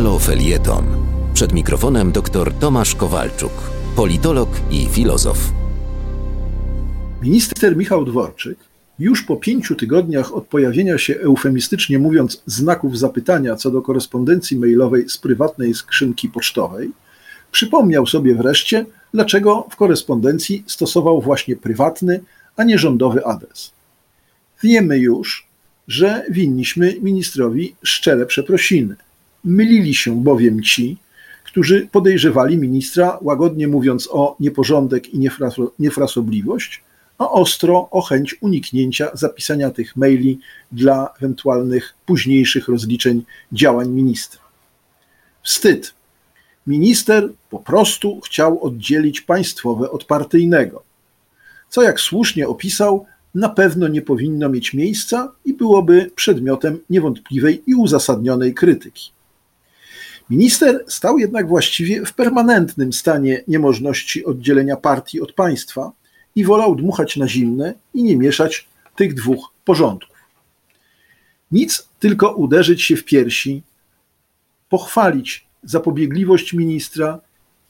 Halo Felieton. Przed mikrofonem dr Tomasz Kowalczuk, politolog i filozof. Minister Michał Dworczyk już po pięciu tygodniach od pojawienia się, eufemistycznie mówiąc, znaków zapytania co do korespondencji mailowej z prywatnej skrzynki pocztowej, przypomniał sobie wreszcie, dlaczego w korespondencji stosował właśnie prywatny, a nie rządowy adres. Wiemy już, że winniśmy ministrowi szczere przeprosiny. Mylili się bowiem ci, którzy podejrzewali ministra, łagodnie mówiąc o nieporządek i niefrasobliwość, a ostro o chęć uniknięcia zapisania tych maili dla ewentualnych późniejszych rozliczeń działań ministra. Wstyd. Minister po prostu chciał oddzielić państwowe od partyjnego, co jak słusznie opisał, na pewno nie powinno mieć miejsca i byłoby przedmiotem niewątpliwej i uzasadnionej krytyki. Minister stał jednak właściwie w permanentnym stanie niemożności oddzielenia partii od państwa i wolał dmuchać na zimne i nie mieszać tych dwóch porządków. Nic, tylko uderzyć się w piersi, pochwalić zapobiegliwość ministra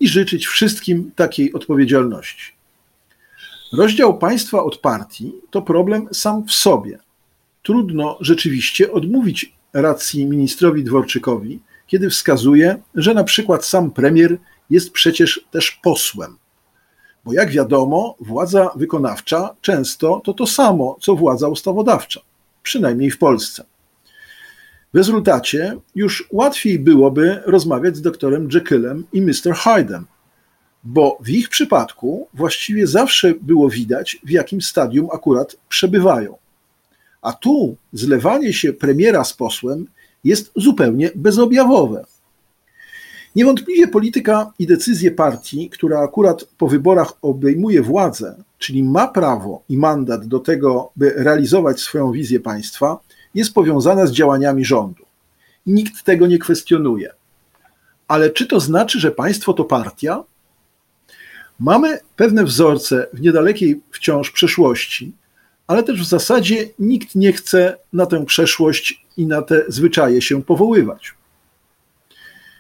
i życzyć wszystkim takiej odpowiedzialności. Rozdział państwa od partii to problem sam w sobie. Trudno rzeczywiście odmówić racji ministrowi Dworczykowi, kiedy wskazuje, że na przykład sam premier jest przecież też posłem. Bo jak wiadomo, władza wykonawcza często to to samo, co władza ustawodawcza, przynajmniej w Polsce. W rezultacie już łatwiej byłoby rozmawiać z doktorem Jekyllem i Mr. Hyde'em, bo w ich przypadku właściwie zawsze było widać, w jakim stadium akurat przebywają. A tu zlewanie się premiera z posłem jest zupełnie bezobjawowe. Niewątpliwie polityka i decyzje partii, która akurat po wyborach obejmuje władzę, czyli ma prawo i mandat do tego, by realizować swoją wizję państwa, jest powiązana z działaniami rządu. Nikt tego nie kwestionuje. Ale czy to znaczy, że państwo to partia? Mamy pewne wzorce w niedalekiej wciąż przeszłości, ale też w zasadzie nikt nie chce na tę przeszłość i na te zwyczaje się powoływać.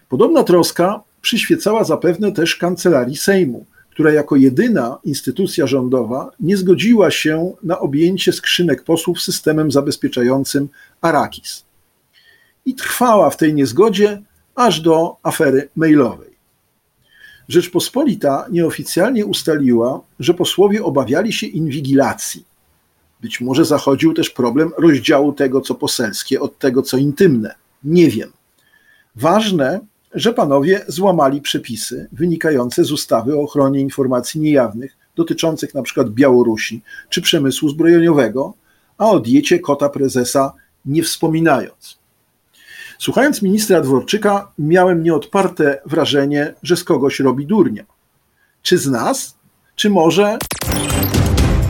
Podobna troska przyświecała zapewne też kancelarii Sejmu, która jako jedyna instytucja rządowa nie zgodziła się na objęcie skrzynek posłów systemem zabezpieczającym Arakis. I trwała w tej niezgodzie aż do afery mailowej. Rzeczpospolita nieoficjalnie ustaliła, że posłowie obawiali się inwigilacji. Być może zachodził też problem rozdziału tego, co poselskie, od tego, co intymne. Nie wiem. Ważne, że panowie złamali przepisy wynikające z ustawy o ochronie informacji niejawnych dotyczących np. Białorusi czy przemysłu zbrojeniowego, a o diecie kota prezesa nie wspominając. Słuchając ministra Dworczyka, miałem nieodparte wrażenie, że z kogoś robi durnia. Czy z nas, czy może.